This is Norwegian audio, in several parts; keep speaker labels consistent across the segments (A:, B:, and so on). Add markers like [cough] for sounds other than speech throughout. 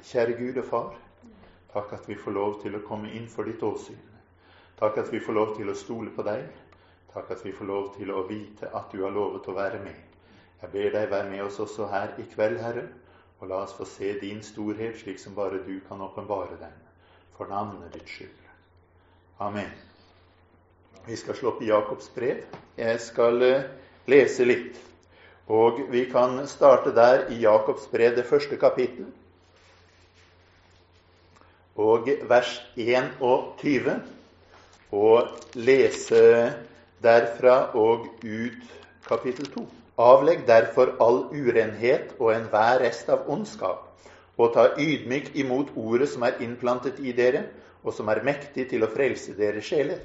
A: Kjære Gud og Far, takk at vi får lov til å komme inn for ditt åsyn. Takk at vi får lov til å stole på deg. Takk at vi får lov til å vite at du har lovet å være med. Jeg ber deg være med oss også her i kveld, Herre, og la oss få se din storhet slik som bare du kan åpenbare den. For navnet ditt skyld. Amen. Vi skal slå opp i Jakobs brev. Jeg skal eh, lese litt. Og vi kan starte der i Jakobs brev, det første kapittel, og vers 21, og lese derfra og ut kapittel 2. Avlegg derfor all urenhet og enhver rest av ondskap, og ta ydmyk imot ordet som er innplantet i dere, og som er mektig til å frelse dere sjeler.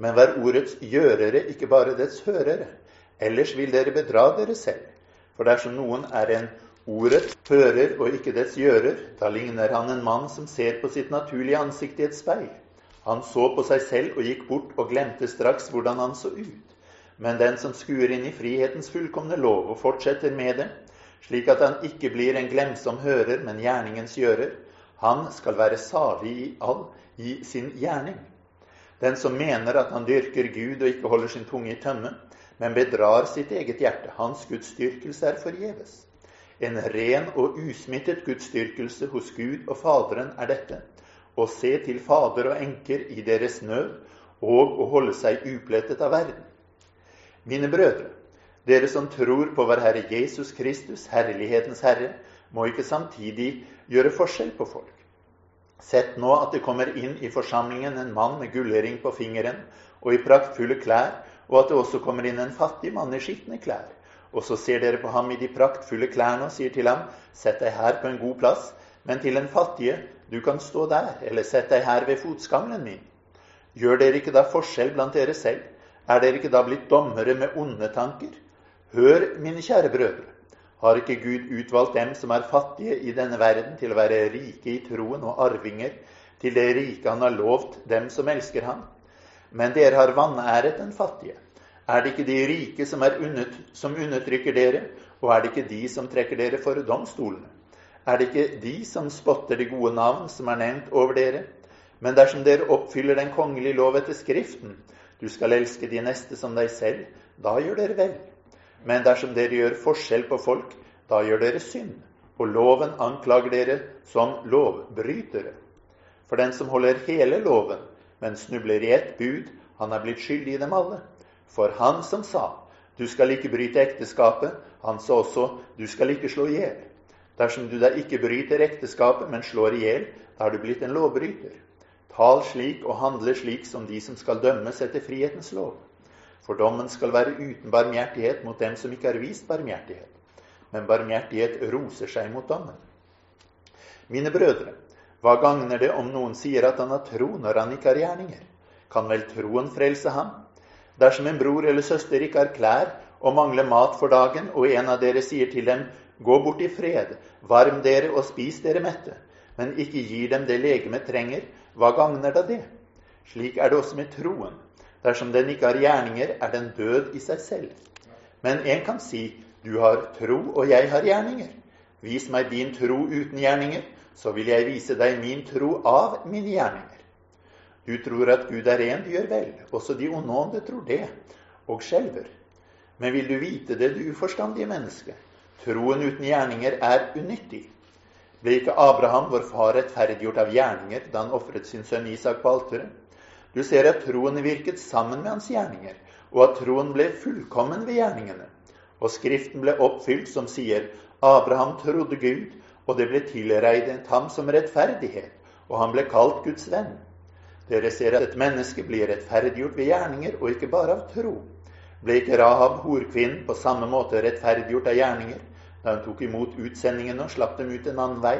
A: Men vær ordets gjørere, ikke bare dets hørere. Ellers vil dere bedra dere selv. For dersom noen er en ordets hører og ikke dets gjører, da ligner han en mann som ser på sitt naturlige ansikt i et speil. Han så på seg selv og gikk bort og glemte straks hvordan han så ut. Men den som skuer inn i frihetens fullkomne lov og fortsetter med det, slik at han ikke blir en glemsom hører, men gjerningens gjører, han skal være salig i all i sin gjerning. Den som mener at han dyrker Gud og ikke holder sin tunge i tømme, men bedrar sitt eget hjerte, hans gudsdyrkelse er forgjeves. En ren og usmittet gudsdyrkelse hos Gud og Faderen er dette, å se til fader og enker i deres nød og å holde seg uplettet av verden. Mine brødre, dere som tror på vår Herre Jesus Kristus, herlighetens Herre, må ikke samtidig gjøre forskjell på folk. Sett nå at det kommer inn i forsamlingen en mann med gullring på fingeren og i praktfulle klær, og at det også kommer inn en fattig mann i skitne klær. Og så ser dere på ham i de praktfulle klærne og sier til ham, sett deg her på en god plass, men til den fattige, du kan stå der, eller sett deg her ved fotskamlen min. Gjør dere ikke da forskjell blant dere selv? Er dere ikke da blitt dommere med onde tanker? Hør, mine kjære brødre, har ikke Gud utvalgt dem som er fattige i denne verden, til å være rike i troen og arvinger til det rike han har lovt dem som elsker ham? Men dere har vanæret den fattige. Er det ikke de rike som, unnet, som undertrykker dere, og er det ikke de som trekker dere for domstolene? Er det ikke de som spotter de gode navn som er nevnt over dere? Men dersom dere oppfyller den kongelige lov etter Skriften, du skal elske de neste som deg selv. Da gjør dere vel. Men dersom dere gjør forskjell på folk, da gjør dere synd. Og loven anklager dere som lovbrytere. For den som holder hele loven, men snubler i ett bud, han er blitt skyldig i dem alle. For han som sa, du skal ikke bryte ekteskapet, han sa også, du skal ikke slå i hjel. Dersom du da ikke bryter ekteskapet, men slår i hjel, da har du blitt en lovbryter. Tal slik og handle slik som de som skal dømmes etter frihetens lov. For dommen skal være uten barmhjertighet mot dem som ikke har vist barmhjertighet. Men barmhjertighet roser seg mot dommen. Mine brødre, hva gagner det om noen sier at han har tro når han ikke har gjerninger? Kan vel troen frelse ham? Dersom en bror eller søster ikke har klær og mangler mat for dagen, og en av dere sier til dem, gå bort i fred, varm dere og spis dere mette, men ikke gir dem det legemet trenger, hva gagner da det? Slik er det også med troen. Dersom den ikke har gjerninger, er den død i seg selv. Men en kan si, du har tro, og jeg har gjerninger. Vis meg din tro uten gjerninger, så vil jeg vise deg min tro av mine gjerninger. Du tror at Gud er en, du gjør vel. Også de onde ånder tror det, og skjelver. Men vil du vite det, du uforstandige menneske? Troen uten gjerninger er unyttig. Ble ikke Abraham, vår far, rettferdiggjort av gjerninger da han ofret sin sønn Isak på alteret? Du ser at troen virket sammen med hans gjerninger, og at troen ble fullkommen ved gjerningene. Og Skriften ble oppfylt som sier Abraham trodde Gud, og det ble tilregnet ham som rettferdighet, og han ble kalt Guds venn. Dere ser at et menneske blir rettferdiggjort ved gjerninger, og ikke bare av tro. Ble ikke Rahab horkvinnen på samme måte rettferdiggjort av gjerninger? da hun tok imot utsendingene og slapp dem ut en annen vei.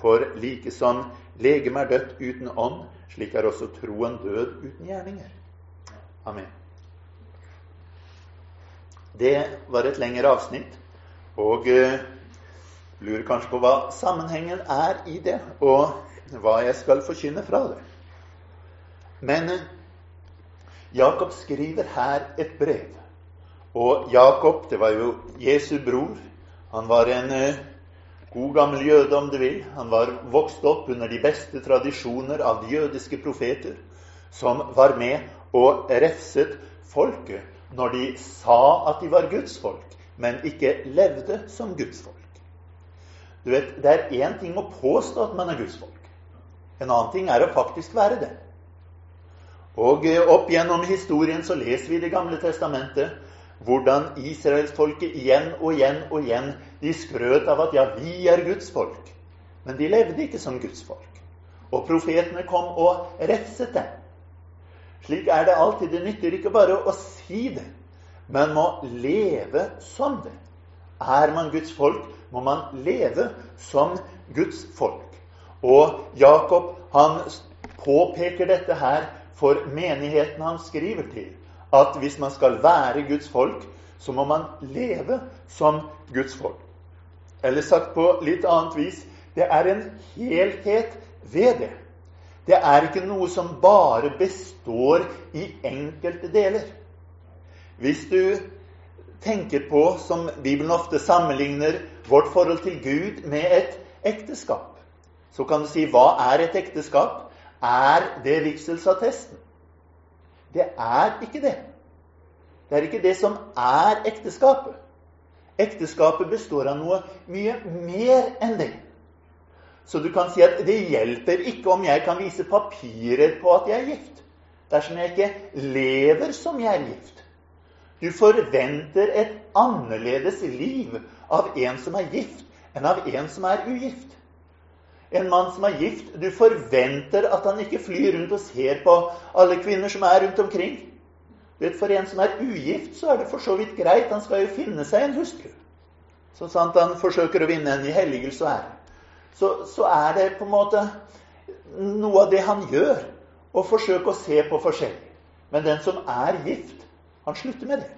A: For like som legemet er dødt uten ånd, slik er også troen død uten gjerninger. Amen. Det var et lengre avsnitt, og uh, lurer kanskje på hva sammenhengen er i det, og hva jeg skal forkynne fra det. Men uh, Jakob skriver her et brev. Og Jakob, det var jo Jesu bror, han var en, eh, God gammel jøde, om du vil. Han var vokst opp under de beste tradisjoner av de jødiske profeter, som var med og refset folket når de sa at de var Guds folk, men ikke levde som Guds folk. Du vet, Det er én ting å påstå at man er Guds folk. En annen ting er å faktisk være det. Og eh, opp gjennom historien så leser vi Det gamle testamentet hvordan israelsfolket igjen og igjen og igjen de skrøt av at ja, vi er Guds folk. Men de levde ikke som Guds folk. Og profetene kom og refset dem. Slik er det alltid. Det nytter ikke bare å si det, men må leve som det. Er man Guds folk, må man leve som Guds folk. Og Jakob han påpeker dette her for menigheten han skriver til. At hvis man skal være Guds folk, så må man leve som Guds folk. Eller sagt på litt annet vis det er en helhet ved det. Det er ikke noe som bare består i enkelte deler. Hvis du tenker på, som Bibelen ofte sammenligner, vårt forhold til Gud med et ekteskap, så kan du si hva er et ekteskap? Er det vigselsattesten? Det er ikke det. Det er ikke det som er ekteskapet. Ekteskapet består av noe mye mer enn det. Så du kan si at det hjelper ikke om jeg kan vise papirer på at jeg er gift, dersom jeg ikke lever som jeg er gift. Du forventer et annerledes liv av en som er gift, enn av en som er ugift. En mann som er gift, du forventer at han ikke flyr rundt og ser på alle kvinner som er rundt omkring. Vet, for en som er ugift, så er det for så vidt greit. Han skal jo finne seg en hustru. Så sant han forsøker å vinne en i helligelse og ære. Så, så, er det på en måte noe av det han gjør, å forsøke å se på forskjellig. Men den som er gift, han slutter med det.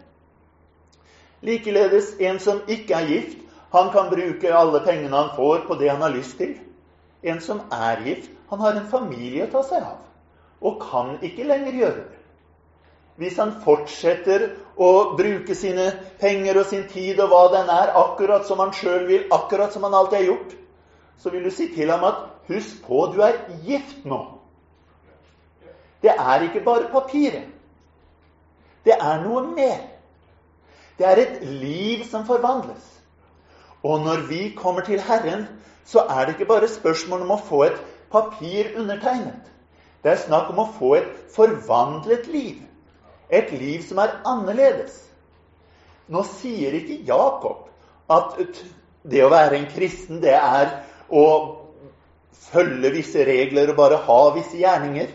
A: Likeledes en som ikke er gift, han kan bruke alle pengene han får, på det han har lyst til. En som er gift, han har en familie å ta seg av, og kan ikke lenger gjøre det. Hvis han fortsetter å bruke sine penger og sin tid og hva den er, akkurat som han sjøl vil, akkurat som han alltid har gjort, så vil du si til ham at 'husk på, du er gift nå'. Det er ikke bare papiret. Det er noe mer. Det er et liv som forvandles. Og når vi kommer til Herren, så er det ikke bare spørsmål om å få et papir undertegnet. Det er snakk om å få et forvandlet liv. Et liv som er annerledes. Nå sier ikke Jakob at det å være en kristen, det er å følge visse regler og bare ha visse gjerninger.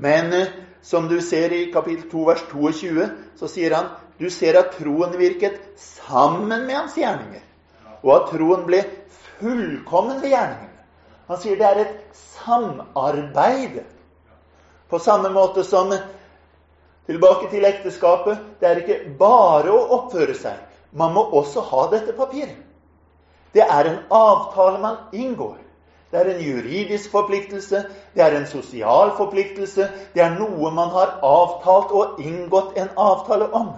A: Men eh, som du ser i kapittel 2, vers 22, så sier han du ser at troen virket sammen med hans gjerninger, og at troen ble fullkommen ved gjerningene. Han sier det er et samarbeid. På samme måte som tilbake til ekteskapet. Det er ikke bare å oppføre seg. Man må også ha dette papiret. Det er en avtale man inngår. Det er en juridisk forpliktelse, det er en sosial forpliktelse. Det er noe man har avtalt og inngått en avtale om.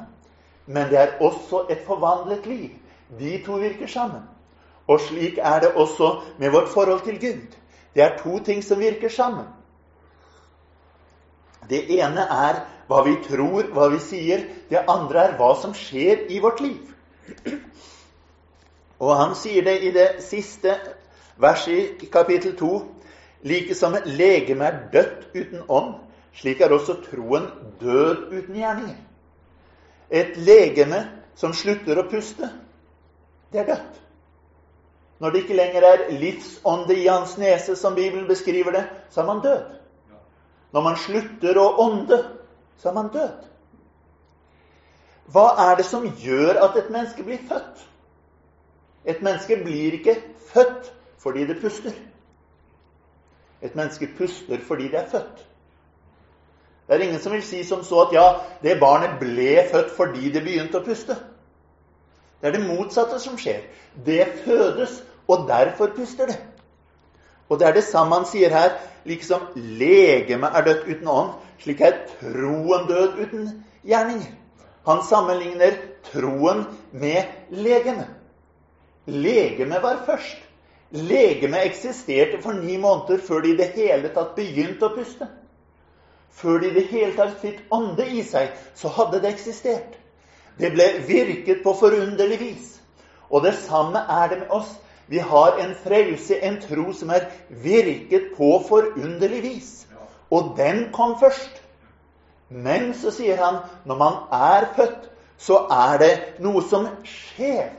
A: Men det er også et forvandlet liv. De to virker sammen. Og slik er det også med vårt forhold til Gud. Det er to ting som virker sammen. Det ene er hva vi tror, hva vi sier. Det andre er hva som skjer i vårt liv. Og han sier det i det siste verset i kapittel 2. Like som legeme er dødt uten ånd, slik er også troen død uten gjerninger. Et legeme som slutter å puste, det er dødt. Når det ikke lenger er livsånde i hans nese, som Bibelen beskriver det, så er man død. Når man slutter å ånde, så er man død. Hva er det som gjør at et menneske blir født? Et menneske blir ikke født fordi det puster. Et menneske puster fordi det er født. Det er ingen som vil si som så at ja, det barnet ble født fordi det begynte å puste. Det er det motsatte som skjer. Det fødes, og derfor puster det. Og det er det samme han sier her. Liksom legemet er dødt uten ånd, slik er troen død uten gjerninger. Han sammenligner troen med legemet. Legemet var først. Legemet eksisterte for ni måneder før de i det hele tatt begynte å puste. Før de i det hele tatt fikk ånde i seg, så hadde det eksistert. Det ble virket på forunderlig vis. Og det samme er det med oss. Vi har en frelse, en tro, som er virket på forunderlig vis. Og den kom først. Men så sier han når man er født, så er det noe som skjer.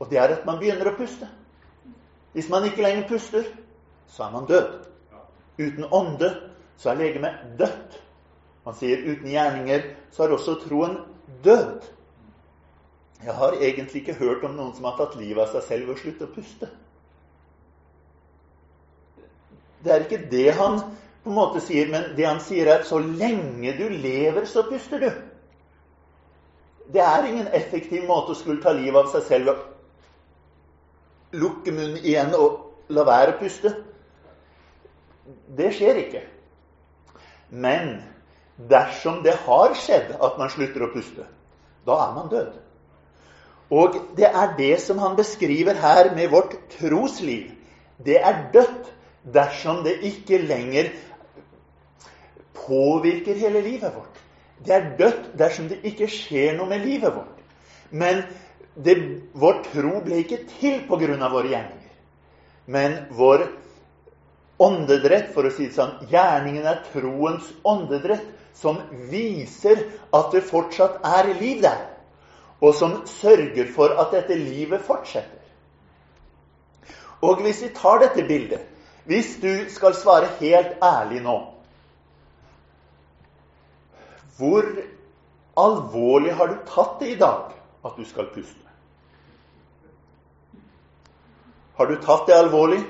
A: Og det er at man begynner å puste. Hvis man ikke lenger puster, så er man død. Uten ånde så er legemet dødt. Man sier uten gjerninger så er også troen død. Jeg har egentlig ikke hørt om noen som har tatt livet av seg selv ved å slutte å puste. Det er ikke det han på en måte sier, men det han sier, er at så lenge du lever, så puster du. Det er ingen effektiv måte å skulle ta livet av seg selv ved lukke munnen igjen og la være å puste. Det skjer ikke. Men dersom det har skjedd at man slutter å puste, da er man død. Og det er det som han beskriver her med vårt trosliv. Det er dødt dersom det ikke lenger påvirker hele livet vårt. Det er dødt dersom det ikke skjer noe med livet vårt. Men det, vår tro ble ikke til pga. våre gjerninger. Men vår åndedrett, for å si det sånn, gjerningen er troens åndedrett, som viser at det fortsatt er liv der og som sørger for at dette livet fortsetter. Og hvis vi tar dette bildet Hvis du skal svare helt ærlig nå Hvor alvorlig har du tatt det i dag at du skal puste? Har du tatt det alvorlig?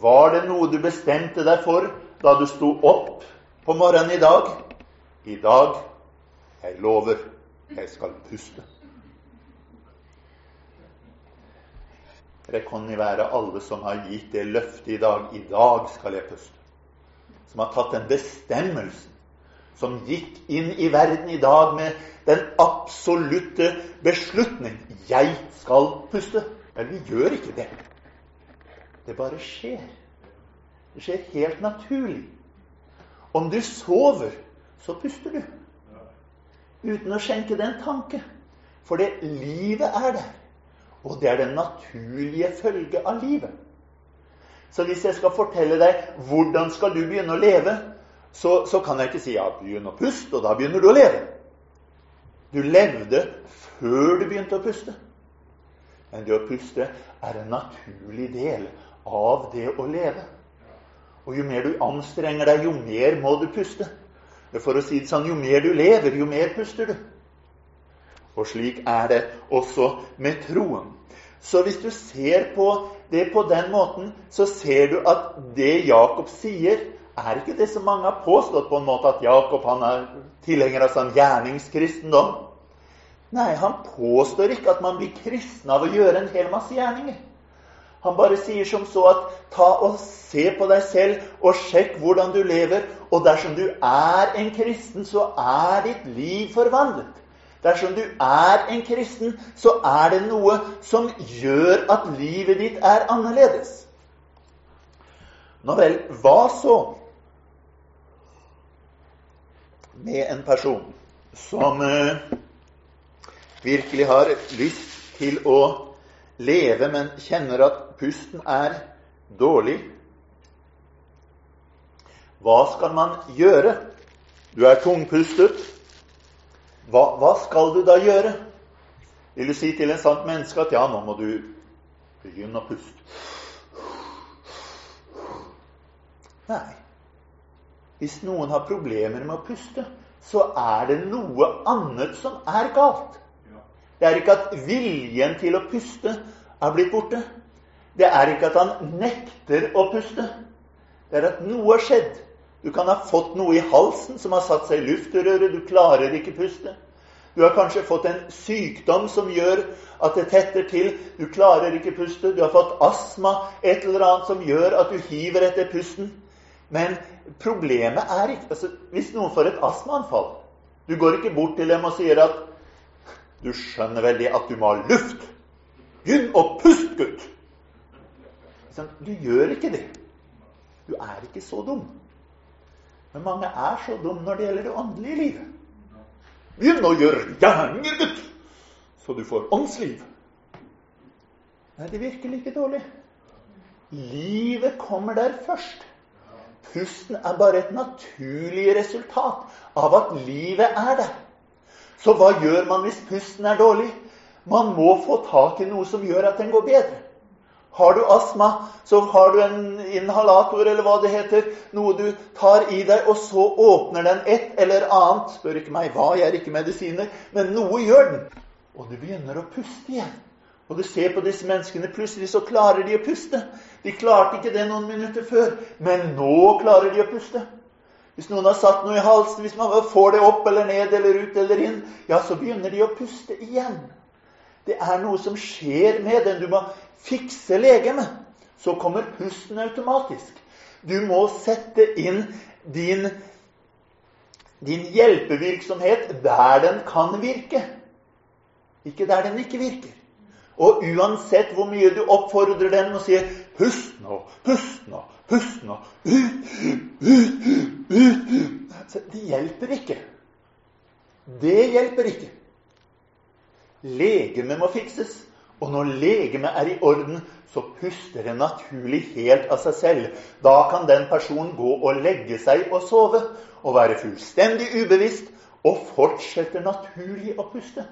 A: Var det noe du bestemte deg for da du sto opp på morgenen i dag? I dag jeg lover jeg skal puste. Det kan være alle som har gitt det løftet i dag. I dag skal jeg puste. Som har tatt den bestemmelsen. Som gikk inn i verden i dag med den absolutte beslutning. Jeg skal puste. Men vi gjør ikke det. Det bare skjer. Det skjer helt naturlig. Om du sover, så puster du uten å skjenke det en tanke. For det livet er der. Og det er den naturlige følge av livet. Så hvis jeg skal fortelle deg hvordan skal du begynne å leve, så, så kan jeg ikke si ja, begynn å puste, og da begynner du å leve. Du levde før du begynte å puste. Men det å puste er en naturlig del av det å leve. Og jo mer du anstrenger deg, jo mer må du puste. For å si det sånn, jo mer du lever, jo mer puster du. Og slik er det også med troen. Så hvis du ser på det på den måten, så ser du at det Jakob sier, er ikke det som mange har påstått, på en måte at Jakob han er tilhenger av sånn gjerningskristendom. Nei, han påstår ikke at man blir kristen av å gjøre en hel masse gjerninger. Han bare sier som så at ta og se på deg selv og sjekk hvordan du lever. Og dersom du er en kristen, så er ditt liv forvandlet. Dersom du er en kristen, så er det noe som gjør at livet ditt er annerledes. Nå vel, hva så med en person som uh, virkelig har lyst til å leve, men kjenner at pusten er dårlig. Hva skal man gjøre? Du er tungpustet. Hva, hva skal du da gjøre? Vil du si til en sant menneske at ja, nå må du begynne å puste? Nei. Hvis noen har problemer med å puste, så er det noe annet som er galt. Det er ikke at viljen til å puste er blitt borte. Det er ikke at han nekter å puste. Det er at noe har skjedd. Du kan ha fått noe i halsen som har satt seg i luftrøret. Du klarer ikke puste. Du har kanskje fått en sykdom som gjør at det tetter til. Du klarer ikke puste. Du har fått astma, et eller annet som gjør at du hiver etter pusten. Men problemet er ikke altså, Hvis noen får et astmaanfall Du går ikke bort til dem og sier at du skjønner vel det at du må ha luft? Begynn å puste, gutt! Du gjør ikke det. Du er ikke så dum. Men mange er så dum når det gjelder det åndelige livet. Begynn å gjøre gjerninger, gutt, så du får åndsliv. Nei, det virker like dårlig. Livet kommer der først. Pusten er bare et naturlig resultat av at livet er der. Så hva gjør man hvis pusten er dårlig? Man må få tak i noe som gjør at den går bedre. Har du astma, så har du en inhalator, eller hva det heter. Noe du tar i deg, og så åpner den et eller annet. Spør ikke meg hva, jeg er ikke medisiner. Men noe gjør den. Og du begynner å puste igjen. Og du ser på disse menneskene, plutselig så klarer de å puste. De klarte ikke det noen minutter før, men nå klarer de å puste. Hvis noen har satt noe i halsen, hvis man får det opp eller ned eller ut eller inn, ja, så begynner de å puste igjen. Det er noe som skjer med den. Du må fikse legemet, så kommer pusten automatisk. Du må sette inn din, din hjelpevirksomhet der den kan virke, ikke der den ikke virker. Og uansett hvor mye du oppfordrer den og sier 'pust nå, pust nå, pust nå', ut, ut, ut, ut Det hjelper ikke. Det hjelper ikke. Legemet må fikses. Og når legemet er i orden, så puster det naturlig helt av seg selv. Da kan den personen gå og legge seg og sove og være fullstendig ubevisst og fortsetter naturlig å puste.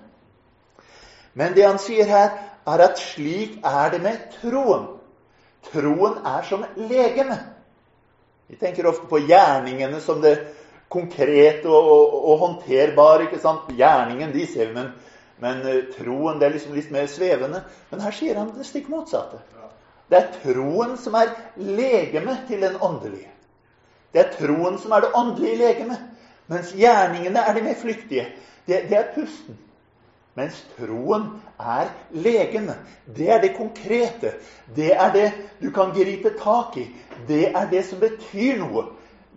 A: Men det han sier her, er at slik er det med troen. Troen er som legeme. Vi tenker ofte på gjerningene som det konkrete og, og, og håndterbare. ikke sant? Gjerningen, de ser vi, men men uh, troen det er liksom litt mer svevende. Men her sier han det stikk motsatte. Det er troen som er legeme til den åndelige. Det er troen som er det åndelige legemet. Mens gjerningene er de mer flyktige. Det, det er pusten. Mens troen er legen. Det er det konkrete. Det er det du kan gripe tak i. Det er det som betyr noe.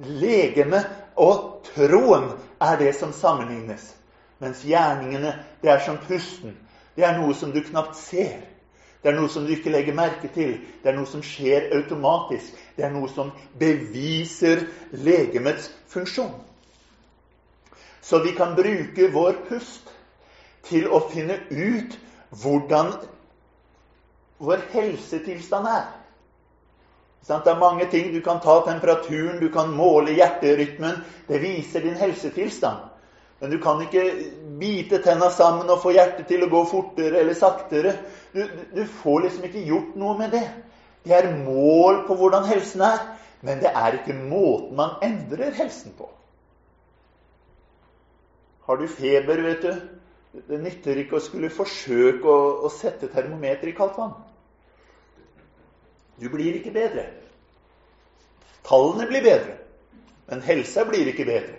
A: Legene og troen er det som sammenlignes. Mens gjerningene, det er som pusten. Det er noe som du knapt ser. Det er noe som du ikke legger merke til. Det er noe som skjer automatisk. Det er noe som beviser legemets funksjon. Så vi kan bruke vår pust til å finne ut hvordan vår helsetilstand er. Det er mange ting. Du kan ta temperaturen, du kan måle hjerterytmen. Det viser din helsetilstand. Men du kan ikke bite tenna sammen og få hjertet til å gå fortere eller saktere. Du, du, får liksom ikke gjort noe med det. Det er mål på hvordan helsen er, men det er ikke måten man endrer helsen på. Har du feber, vet du Det nytter ikke å skulle forsøke å, å sette termometer i kaldt vann. Du blir ikke bedre. Tallene blir bedre, men helsa blir ikke bedre.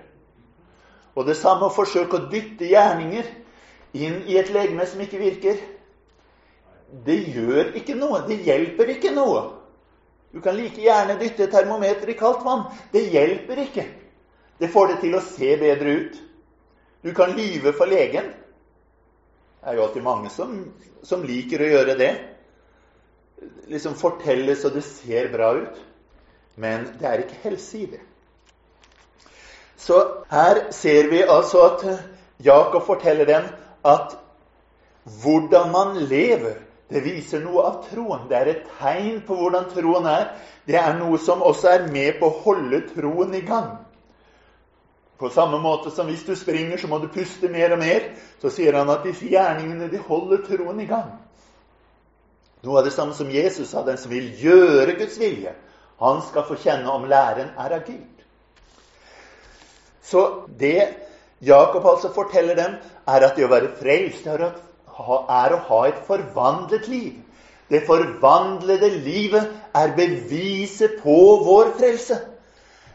A: Og det samme å forsøke å dytte gjerninger inn i et legeme som ikke virker. Det gjør ikke noe. Det hjelper ikke noe. Du kan like gjerne dytte et termometer i kaldt vann. Det hjelper ikke. Det får det til å se bedre ut. Du kan lyve for legen. Er jo alltid mange som, som liker å gjøre det. Liksom fortelle så det ser bra ut. Men det er ikke helse i det. Så her ser vi altså at Jakob forteller dem at hvordan man lever, det viser noe av troen. Det er et tegn på hvordan troen er. Det er noe som også er med på å holde troen i gang. På samme måte som hvis du springer, så må du puste mer og mer. Så sier han at disse gjerningene de holder troen i gang. Noe av det samme som Jesus sa. Den som vil gjøre Guds vilje, han skal få kjenne om læren er av Gud. Så det Jakob altså forteller dem, er at det å være frelst er, å ha et forvandlet liv. Det forvandlede livet er beviset på vår frelse.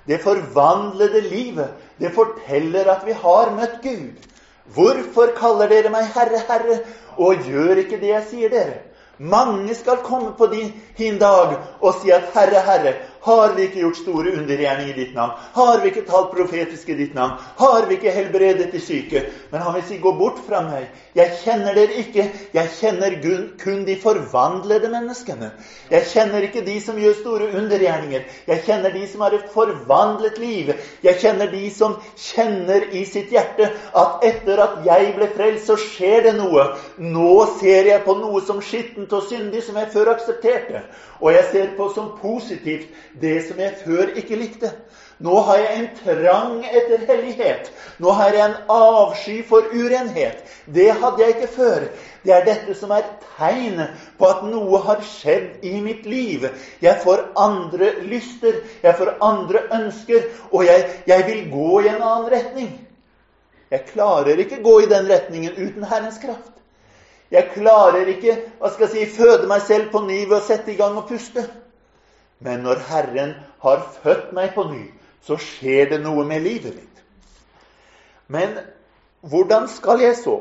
A: Det forvandlede livet, det forteller at vi har møtt Gud. Hvorfor kaller dere meg Herre, Herre, og gjør ikke det jeg sier dere? Mange skal komme på din, dag og si at Herre, Herre, Har vi ikke gjort store undergjerninger i ditt navn? Har vi ikke talt profetisk i ditt navn? Har vi ikke helbredet de syke? Men han vil si, gå bort fra meg. Jeg kjenner dere ikke. Jeg kjenner kun de forvandlede menneskene. Jeg kjenner ikke de som gjør store undergjerninger. Jeg kjenner de som har et forvandlet liv. Jeg kjenner de som kjenner i sitt hjerte at etter at jeg ble frelst, så skjer det noe. Nå ser jeg på noe som skittent og syndig som jeg før aksepterte. Og jeg ser på som positivt det som jeg før ikke likte. Nå har jeg en trang etter hellighet. Nå har jeg en avsky for urenhet. Det hadde jeg ikke før. Det er dette som er tegnet på at noe har skjedd i mitt liv. Jeg får andre lyster, jeg får andre ønsker, og jeg, jeg vil gå i en annen retning. Jeg klarer ikke gå i den retningen uten Herrens kraft. Jeg klarer ikke hva skal jeg si, føde meg selv på ny ved å sette i gang og puste. Men når Herren har født meg på ny, så skjer det noe med livet mitt. Men hvordan skal jeg så?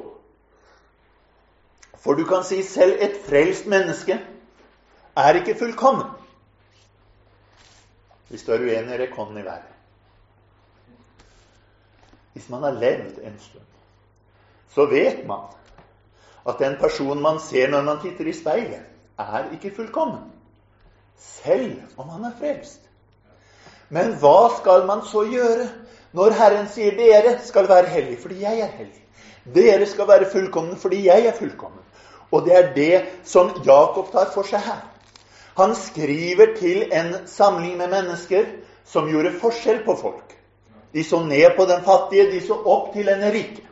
A: For du kan si selv et frelst menneske er ikke fullkommen. Hvis du er uenig, rekk hånden i været. Hvis man har levd en stund, så vet man at den personen man ser når man titter i speilet, er ikke fullkommen. Selv om han er frelst. Men hva skal man så gjøre når Herren sier dere skal være hellige fordi jeg er hellig? Dere skal være fullkomne fordi jeg er fullkommen. Og det er det som Jakob tar for seg her. Han skriver til en samling med mennesker som gjorde forskjell på folk. De så ned på den fattige, de så opp til den rike.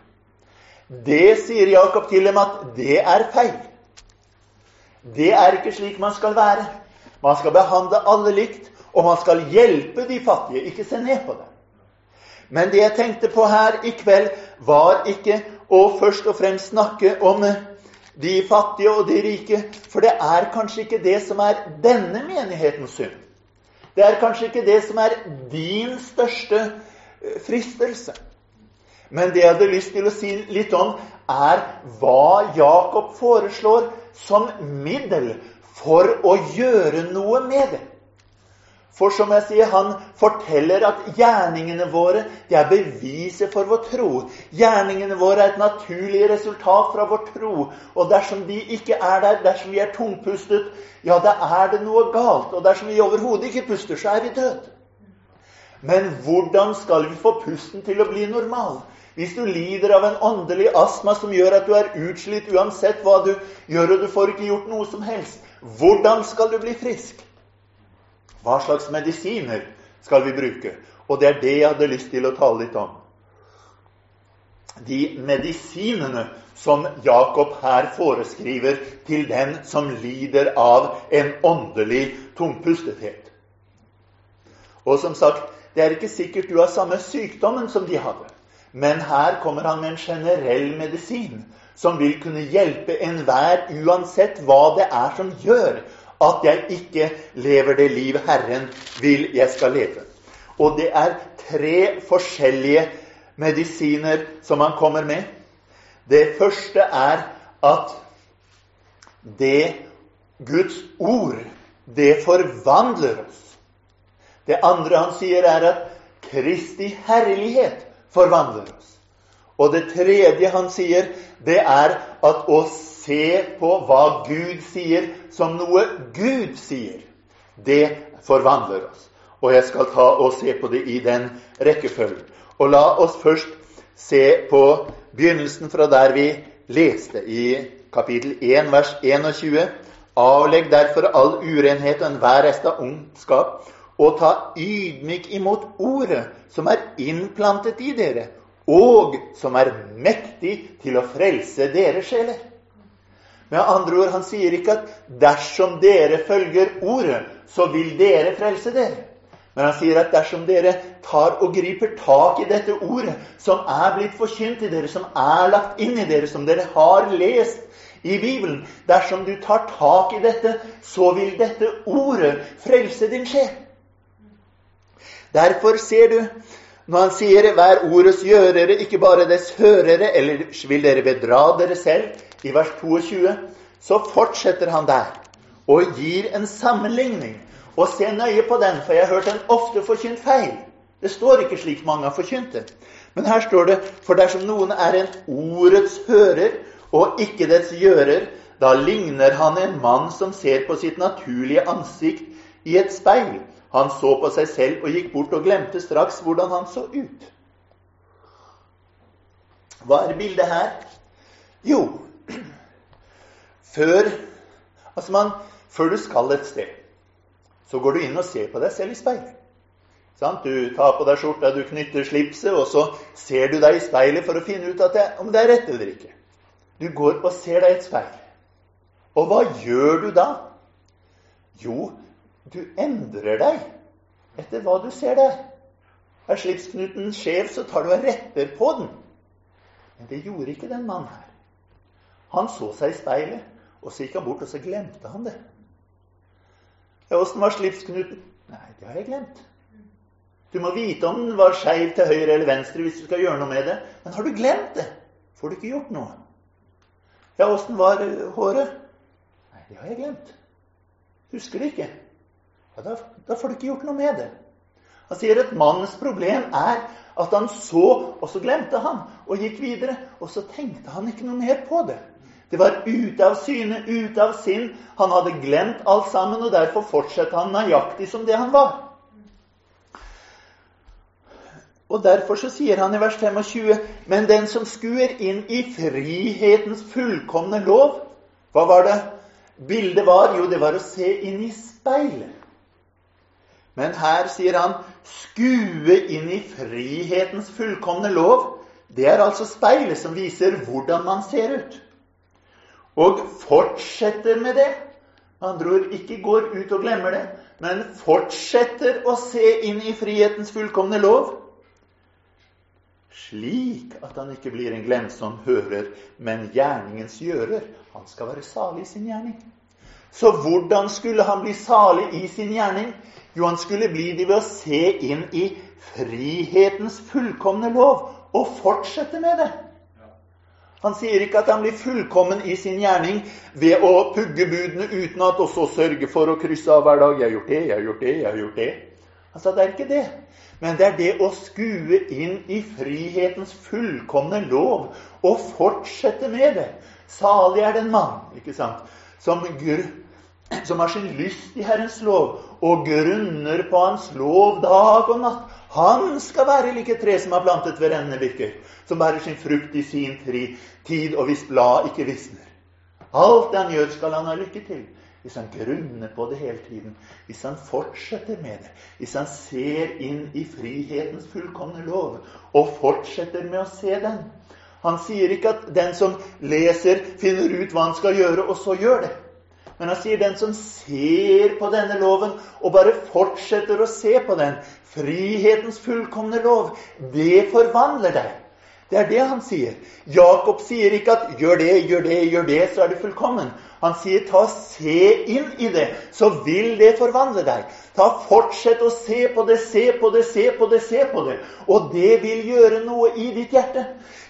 A: Det sier Jakob til dem at det er feil. Det er ikke slik man skal være. Man skal behandle alle likt, og man skal hjelpe de fattige, ikke se ned på dem. Men det jeg tenkte på her i kveld, var ikke å først og fremst snakke om de fattige og de rike, for det er kanskje ikke det som er denne menighetens synd. Det er kanskje ikke det som er din største eh, fristelse. Men det jeg hadde lyst til å si litt om, er hva Jakob foreslår som middel for å gjøre noe med det. For som jeg sier, han forteller at gjerningene våre det er beviset for vår tro. Gjerningene våre er et naturlig resultat fra vår tro. Og dersom de ikke er der, dersom vi er tungpustet, ja, da er det noe galt. Og dersom vi overhodet ikke puster, så er vi døde. Men hvordan skal vi få pusten til å bli normal? Hvis du lider av en åndelig astma som gjør at du er utslitt uansett hva du gjør, og du får ikke gjort noe som helst, hvordan skal du bli frisk? Hva slags medisiner skal vi bruke? Og det er det jeg hadde lyst til å tale litt om. De medisinene som Jakob her foreskriver til den som lider av en åndelig tungpustethet. Og som sagt, det er ikke sikkert du har samme sykdommen som de hadde. Men her kommer han med en generell medisin som vil kunne hjelpe enhver, uansett hva det er som gjør at jeg ikke lever det liv Herren vil jeg skal leve. Og det er tre forskjellige medisiner som han kommer med. Det første er at det Guds ord, det forvandler oss. Det andre han sier, er at Kristi herlighet forvandler oss. Og det tredje han sier, det er at å se på hva Gud sier, som noe Gud sier, det forvandler oss. Og jeg skal ta og se på det i den rekkefølgen. Og la oss først se på begynnelsen fra der vi leste, i kapittel 1, vers 21. Avlegg derfor all urenhet og enhver rest av ondskap, og ta ydmyk imot ordet som er innplantet i dere, og som er mektig til å frelse deres sjeler. Med andre ord, han sier ikke at dersom dere følger ordet, så vil dere frelse dere. Men han sier at dersom dere tar og griper tak i dette ordet, som er blitt forkynt til dere, som er lagt inn i dere, som dere har lest i Bibelen Dersom du tar tak i dette, så vil dette ordet frelse din sjel. Derfor ser du når han sier 'vær ordets gjørere, ikke bare dets hørere', eller vil dere bedra dere selv, i vers 22, så fortsetter han der og gir en sammenligning. og se nøye på den, for jeg har hørt den ofte forkynt feil. Det står ikke slik mange har forkynt det. Men her står det for dersom noen er en ordets hører og ikke dets gjører, da ligner han en mann som ser på sitt naturlige ansikt i et speil. Han så på seg selv og gikk bort og glemte straks hvordan han så ut. Hva er bildet her? Jo, før, altså man, før du skal et sted, så går du inn og ser på deg selv i speilet. Sant? Du tar på deg skjorta, du knytter slipset, og så ser du deg i speilet for å finne ut det, om det er rett eller ikke. Du går og ser deg i et speil. Og hva gjør du da? Jo, du endrer deg etter hva du ser der. Er slipsknuten skjev, så tar du og retter på den. Men det gjorde ikke den mannen her. Han så seg i speilet, og så gikk han bort, og så glemte han det. Ja, Åssen var slipsknuten? Nei, det har jeg glemt. Du må vite om den var skeiv til høyre eller venstre hvis du skal gjøre noe med det. Men har du glemt det, får du ikke gjort noe. Ja, åssen var håret? Nei, det har jeg glemt. Husker det ikke. Ja, da, da får du ikke gjort noe med det. Han sier at mannens problem er at han så, og så glemte han, og gikk videre. Og så tenkte han ikke noe mer på det. Det var ute av syne, ute av sinn. Han hadde glemt alt sammen, og derfor fortsatte han nøyaktig som det han var. Og Derfor så sier han i vers 25.: Men den som skuer inn i frihetens fullkomne lov Hva var det bildet var? Jo, det var å se inn i speilet. Men her sier han skue inn i frihetens fullkomne lov. Det er altså speilet som viser hvordan man ser ut og fortsetter med det. Andre ord ikke går ut og glemmer det, men fortsetter å se inn i frihetens fullkomne lov. Slik at han ikke blir en glemsom hører, men gjerningens gjører. Han skal være salig i sin gjerning. Så hvordan skulle han bli salig i sin gjerning? Jo, han skulle bli det ved å se inn i frihetens fullkomne lov og fortsette med det. Han sier ikke at han blir fullkommen i sin gjerning ved å pugge budene uten at også sørge for å krysse av hver dag. 'Jeg har gjort det, jeg har gjort det, jeg har gjort det.' Sa det er ikke det. Men det er det å skue inn i frihetens fullkomne lov og fortsette med det. Salig er den mann ikke sant? Som, som har sin lyst i Herrens lov og grunner på Hans lov dag og natt. Han skal være like tre som er plantet ved rennende virker, som bærer sin frukt i sin tid, og hvis bladet ikke visner. Alt det han gjør, skal han ha lykke til. Hvis han grunner på det hele tiden, hvis han fortsetter med det, hvis han ser inn i frihetens fullkomne lov og fortsetter med å se den. Han sier ikke at den som leser, finner ut hva han skal gjøre, og så gjør det. Men han sier den som ser på denne loven og bare fortsetter å se på den, frihetens fullkomne lov, det forvandler deg. Det er det han sier. Jakob sier ikke at 'gjør det, gjør det, gjør det', så er du fullkommen. Han sier 'ta og se inn i det, så vil det forvandle deg'. Ta Fortsett å se på det, se på det, se på det, se på det. Og det vil gjøre noe i ditt hjerte.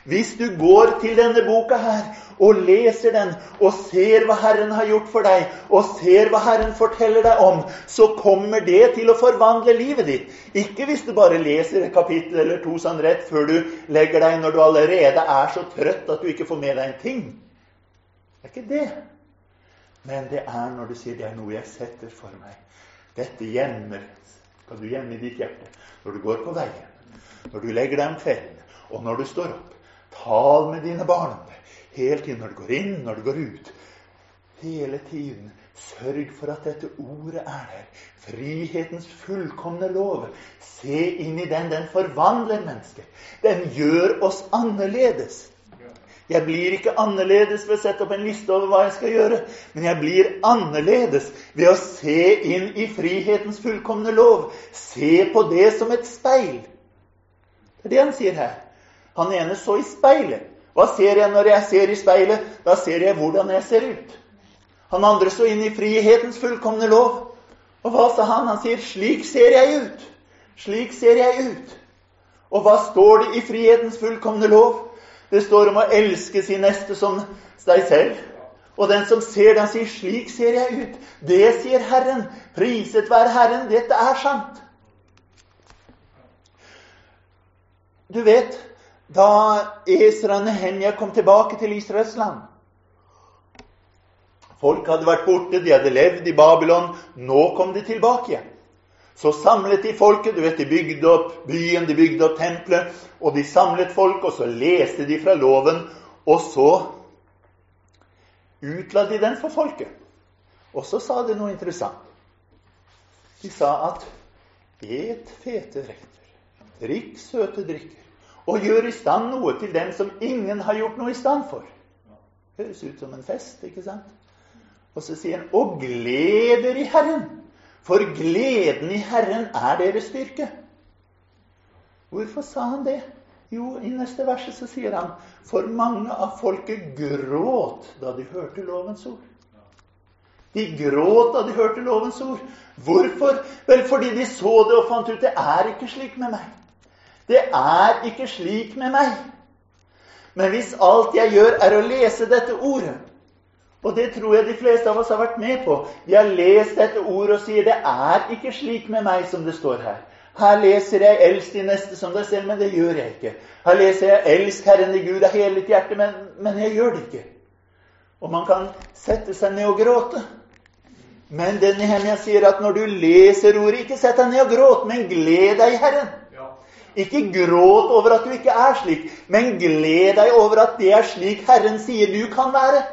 A: Hvis du går til denne boka her og leser den og ser hva Herren har gjort for deg, og ser hva Herren forteller deg om, så kommer det til å forvandle livet ditt. Ikke hvis du bare leser et kapittel eller to sånn rett før du legger deg når du allerede er så trøtt at du ikke får med deg en ting. Det er ikke det. Men det er når du sier det er noe jeg setter for meg. Dette gjemmer skal du gjemme i ditt hjerte når du går på veien, når du legger deg om kvelden, og når du står opp. Tal med dine barn om det. Hele tiden når du går inn, når du går ut. Hele tiden. Sørg for at dette ordet er der. Frihetens fullkomne lov. Se inn i den. Den forvandler mennesker. Den gjør oss annerledes. Jeg blir ikke annerledes ved å sette opp en liste over hva jeg skal gjøre, men jeg blir annerledes ved å se inn i frihetens fullkomne lov. Se på det som et speil. Det er det han sier her. Han ene så i speilet. Hva ser jeg når jeg ser i speilet? Da ser jeg hvordan jeg ser ut. Han andre så inn i frihetens fullkomne lov. Og hva sa han? Han sier 'slik ser jeg ut'. Slik ser jeg ut. Og hva står det i frihetens fullkomne lov? Det står om å elske sin neste som deg selv. Og den som ser, den sier 'Slik ser jeg ut'. Det sier Herren. Priset være Herren. Dette er sant. Du vet, da Esra Nehemja kom tilbake til Israels land Folk hadde vært borte, de hadde levd i Babylon. Nå kom de tilbake igjen. Så samlet de folket. du vet, De bygde opp byen, de bygde opp tempelet. Og de samlet folk, og så leste de fra loven. Og så utla de den for folket. Og så sa de noe interessant. De sa at et fete retter, drikk søte drikker, og gjør i stand noe til dem som ingen har gjort noe i stand for. Høres ut som en fest, ikke sant? Og så sier han, og gleder i Herren, for gleden i Herren er deres styrke. Hvorfor sa han det? Jo, i neste verset så sier han for mange av folket gråt da de hørte lovens ord. De gråt da de hørte lovens ord. Hvorfor? Vel, fordi de så det og fant ut det er ikke slik med meg. Det er ikke slik med meg. Men hvis alt jeg gjør, er å lese dette ordet Og det tror jeg de fleste av oss har vært med på. Vi har lest dette ordet og sier det er ikke slik med meg som det står her. Her leser jeg 'elsk de neste som deg selv', men det gjør jeg ikke. Her leser jeg 'elsk Herren i Gud av hele ditt hjerte', men, men jeg gjør det ikke. Og man kan sette seg ned og gråte. Men det Nehemia sier at når du leser ordet, ikke sett deg ned og gråt, men gled deg i Herren. Ikke gråt over at du ikke er slik, men gled deg over at det er slik Herren sier du kan være.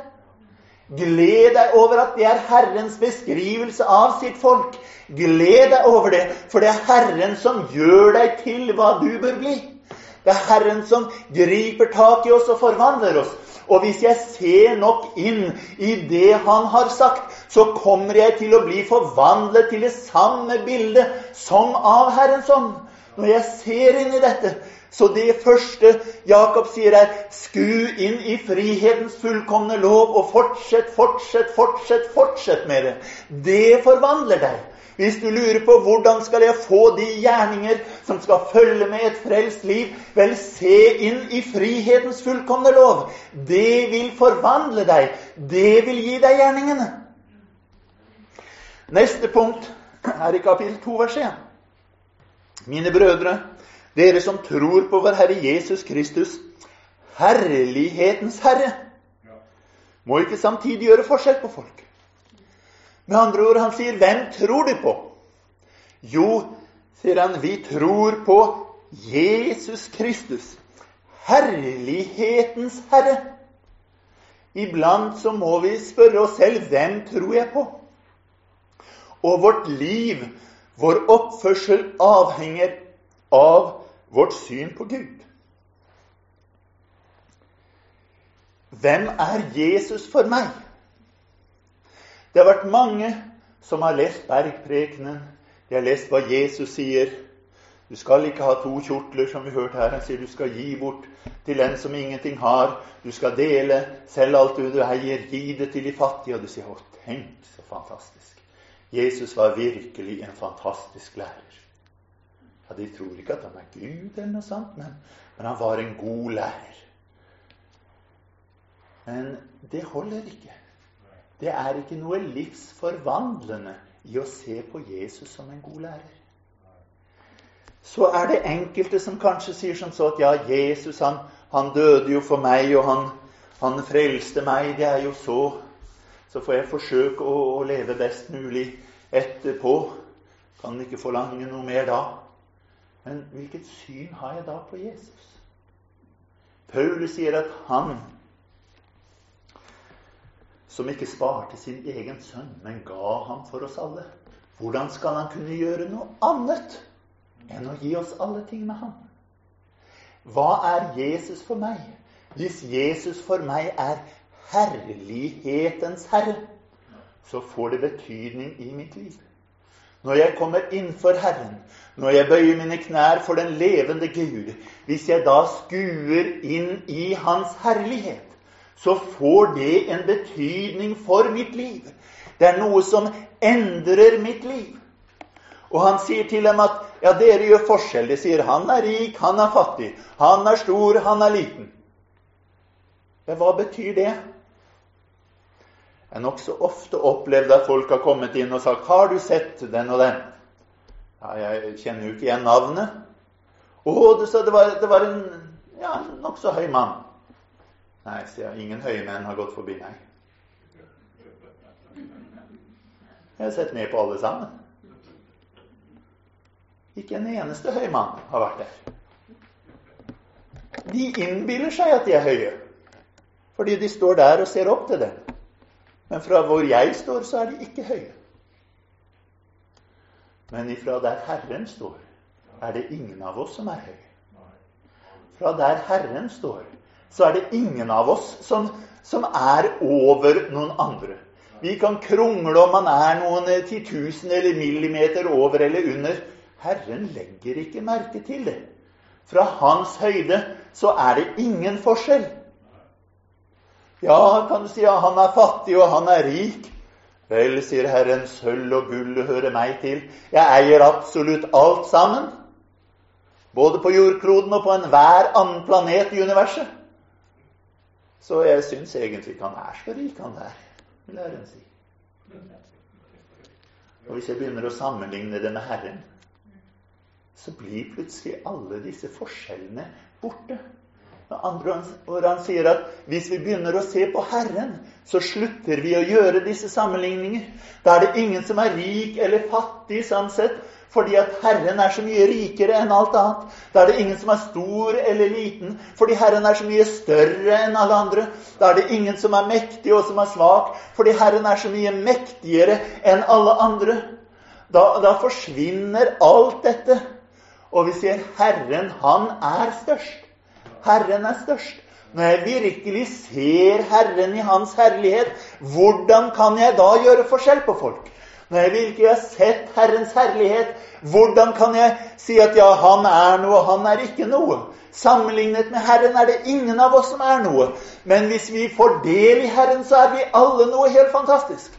A: Gled deg over at det er Herrens beskrivelse av sitt folk. Gled deg over det, for det er Herren som gjør deg til hva du bør bli. Det er Herren som griper tak i oss og forvandler oss. Og hvis jeg ser nok inn i det Han har sagt, så kommer jeg til å bli forvandlet til det samme bildet som av Herrens ånd. Når jeg ser inn i dette, så det første Jakob sier, er sku inn i frihetens fullkomne lov og fortsett, fortsett, fortsett, fortsett med det. Det forvandler deg. Hvis du lurer på hvordan skal jeg få de gjerninger som skal følge med et frelst liv, vel, se inn i frihetens fullkomne lov. Det vil forvandle deg. Det vil gi deg gjerningene. Neste punkt er i kapittel 2, vers 1. Mine brødre, dere som tror på vår Herre Jesus Kristus, herlighetens Herre, må ikke samtidig gjøre forskjell på folk. Med andre ord, han sier, 'Hvem tror du på?' Jo, sier han, vi tror på Jesus Kristus, herlighetens Herre. Iblant så må vi spørre oss selv hvem tror jeg på? Og vårt liv, vår oppførsel, avhenger av vårt syn på Gud. Hvem er Jesus for meg? Det har vært mange som har lest Bergprekenen. De har lest hva Jesus sier. Du skal ikke ha to kjortler, som vi hørte her. Han sier du skal gi bort til den som ingenting har. Du skal dele selv alt du eier. Gi det til de fattige. Og du sier å, tenk så fantastisk. Jesus var virkelig en fantastisk lærer. Ja, De tror ikke at han er Gud, eller noe sånt, men, men han var en god lærer. Men det holder ikke. Det er ikke noe livsforvandlende i å se på Jesus som en god lærer. Så er det enkelte som kanskje sier som så at ja, Jesus han, han døde jo for meg, og han, han, frelste meg. Det er jo så. Så får jeg forsøke å, å leve best mulig etterpå. Kan ikke forlange noe mer da. Men hvilket syn har jeg da på Jesus? Paulus sier at han som ikke sparte sin egen sønn, men ga ham for oss alle. Hvordan skal han kunne gjøre noe annet enn å gi oss alle ting med ham? Hva er Jesus for meg? Hvis Jesus for meg er herlighetens herre, så får det betydning i mitt liv. Når jeg kommer innenfor Herren, når jeg bøyer mine knær for den levende Gud, hvis jeg da skuer inn i Hans herlighet, så får det en betydning for mitt liv. Det er noe som endrer mitt liv. Og han sier til dem at ja, dere gjør forskjell. De sier han er rik, han er fattig. Han er stor, han er liten. Ja, hva betyr det? Jeg har nokså ofte opplevd at folk har kommet inn og sagt 'Har du sett den og den?' Ja, jeg kjenner jo ikke igjen navnet. Å, det, det, var, det var en ja, nokså høy mann. Nei, sier jeg. Ingen høye menn har gått forbi meg. Jeg har sett ned på alle sammen. Ikke en eneste høy mann har vært der. De innbiller seg at de er høye, fordi de står der og ser opp til dem. Men fra hvor jeg står, så er de ikke høye. Men ifra der Herren står, er det ingen av oss som er høye. Fra der Herren står, så er det ingen av oss som, som er over noen andre. Vi kan krongle om man er noen titusen eller millimeter over eller under. Herren legger ikke merke til det. Fra hans høyde så er det ingen forskjell. Ja, kan du si ja, han er fattig og han er rik. Vel, sier Herren, sølv og gull hører meg til. Jeg eier absolutt alt sammen. Både på jordkloden og på enhver annen planet i universet. Så jeg syns egentlig ikke han er så rik, han der vil Herren si. Og hvis jeg begynner å sammenligne det med Herren, så blir plutselig alle disse forskjellene borte. Med andre ord, han sier at hvis vi begynner å se på Herren, så slutter vi å gjøre disse sammenligninger. Da er det ingen som er rik eller fattig sånn sett, fordi at Herren er så mye rikere enn alt annet. Da er det ingen som er stor eller liten, fordi Herren er så mye større enn alle andre. Da er det ingen som er mektig og som er svak, fordi Herren er så mye mektigere enn alle andre. Da, da forsvinner alt dette. Og vi sier Herren, han er størst. Herren er størst. Når jeg virkelig ser Herren i Hans herlighet, hvordan kan jeg da gjøre forskjell på folk? Når jeg virkelig har sett Herrens herlighet, hvordan kan jeg si at ja, han er noe, han er ikke noe? Sammenlignet med Herren er det ingen av oss som er noe. Men hvis vi får del i Herren, så er vi alle noe helt fantastisk.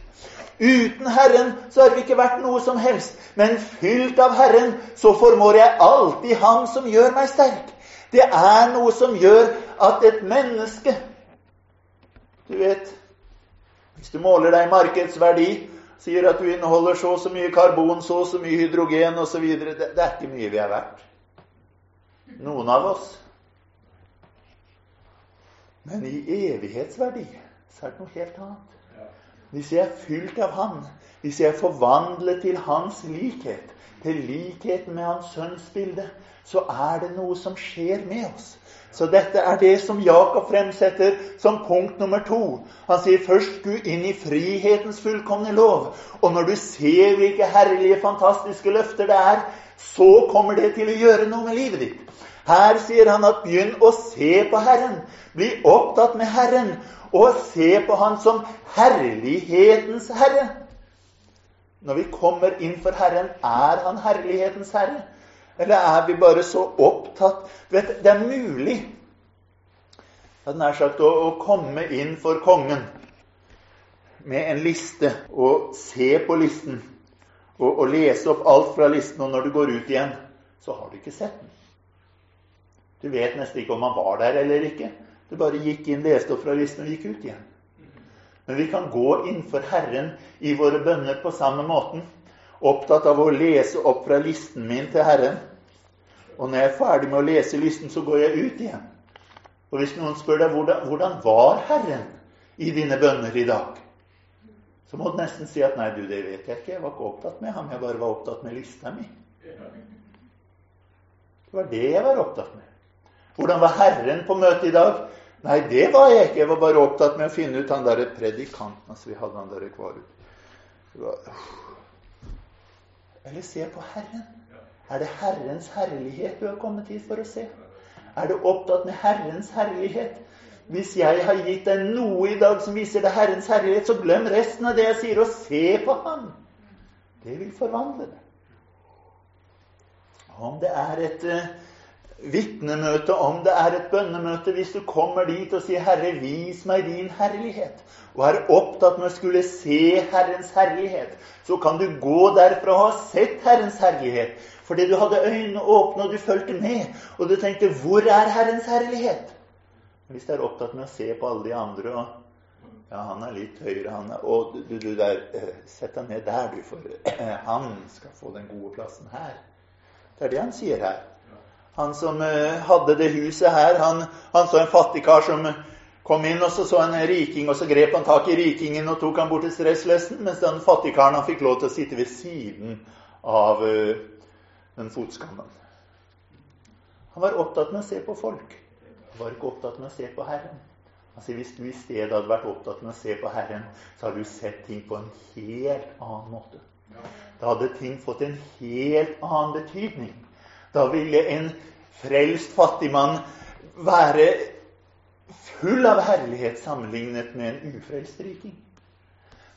A: Uten Herren så har vi ikke vært noe som helst. Men fylt av Herren så formår jeg alltid Ham som gjør meg sterk. Det er noe som gjør at et menneske Du vet, hvis du måler deg markedsverdi, sier at du inneholder så og så mye karbon, så og så mye hydrogen osv. Det, det er ikke mye vi er verdt. Noen av oss. Men i evighetsverdi så er det noe helt annet. Hvis jeg er fylt av Han, hvis jeg er forvandlet til Hans likhet, til likheten med Hans sønns bilde, så er det noe som skjer med oss. Så dette er det som Jakob fremsetter som punkt nummer to. Han sier først Gud inn i frihetens fullkomne lov. Og når du ser hvilke herlige, fantastiske løfter det er, så kommer det til å gjøre noe med livet ditt. Her sier han at begynn å se på Herren. Bli opptatt med Herren. Og se på Han som herlighetens herre. Når vi kommer inn for Herren, er Han herlighetens herre. Eller er vi bare så opptatt vet, Det er mulig sagt, å, å komme inn for kongen med en liste og se på listen og, og, lese opp alt fra listen, og når du går ut igjen, så har du ikke sett den. Du vet nesten ikke om han var der eller ikke. Du bare gikk inn, leste opp fra listen og gikk ut igjen. Men vi kan gå innenfor Herren i våre bønner på samme måten opptatt av å lese opp fra listen min til Herren. Og når jeg er ferdig med å lese listen, så går jeg ut igjen. Og hvis noen spør deg hvordan, var Herren i dine bønner i dag, så må du nesten si at nei, du, det vet jeg ikke. Jeg var ikke opptatt med ham. Jeg bare var opptatt med lista mi. Det var det jeg var opptatt med. Hvordan var Herren på møtet i dag? Nei, det var jeg ikke. Jeg var bare opptatt med å finne ut han derre predikanten. Altså, vi hadde han der kvar ut. Eller se på Herren. Er det Herrens herlighet du har kommet hit for å se? Er du opptatt med Herrens herlighet? Hvis jeg har gitt deg noe i dag som viser deg Herrens herlighet, så glem resten av det jeg sier, og se på Ham. Det vil forvandle det. Om det er et uh, vitnemøte, om det er et bønnemøte, hvis du kommer dit og sier 'Herre, vis meg din herlighet', og er opptatt med å skulle se Herrens herlighet, så kan du gå derfra og ha sett Herrens herlighet. Fordi du hadde øynene åpne, og du fulgte med. Og du tenkte 'Hvor er Herrens herlighet?' Hvis du er opptatt med å se på alle de andre og Ja, han er litt høyere, han er Og du, du der eh, Sett deg ned der, du, for eh, han skal få den gode plassen her. Det er det han sier her. Han som uh, hadde det huset her, han, han så en fattig kar som kom inn, og så så en riking, og så grep han tak i rikingen og tok han bort til stresslesten, mens den fattigkaren han fikk lov til å sitte ved siden av uh, den fotskammen. Han var opptatt med å se på folk. Han var ikke opptatt med å se på Herren. Altså Hvis du i stedet hadde vært opptatt med å se på Herren, så hadde du sett ting på en helt annen måte. Da hadde ting fått en helt annen betydning. Da ville en frelst fattigmann være full av herlighet sammenlignet med en ufrelst riking.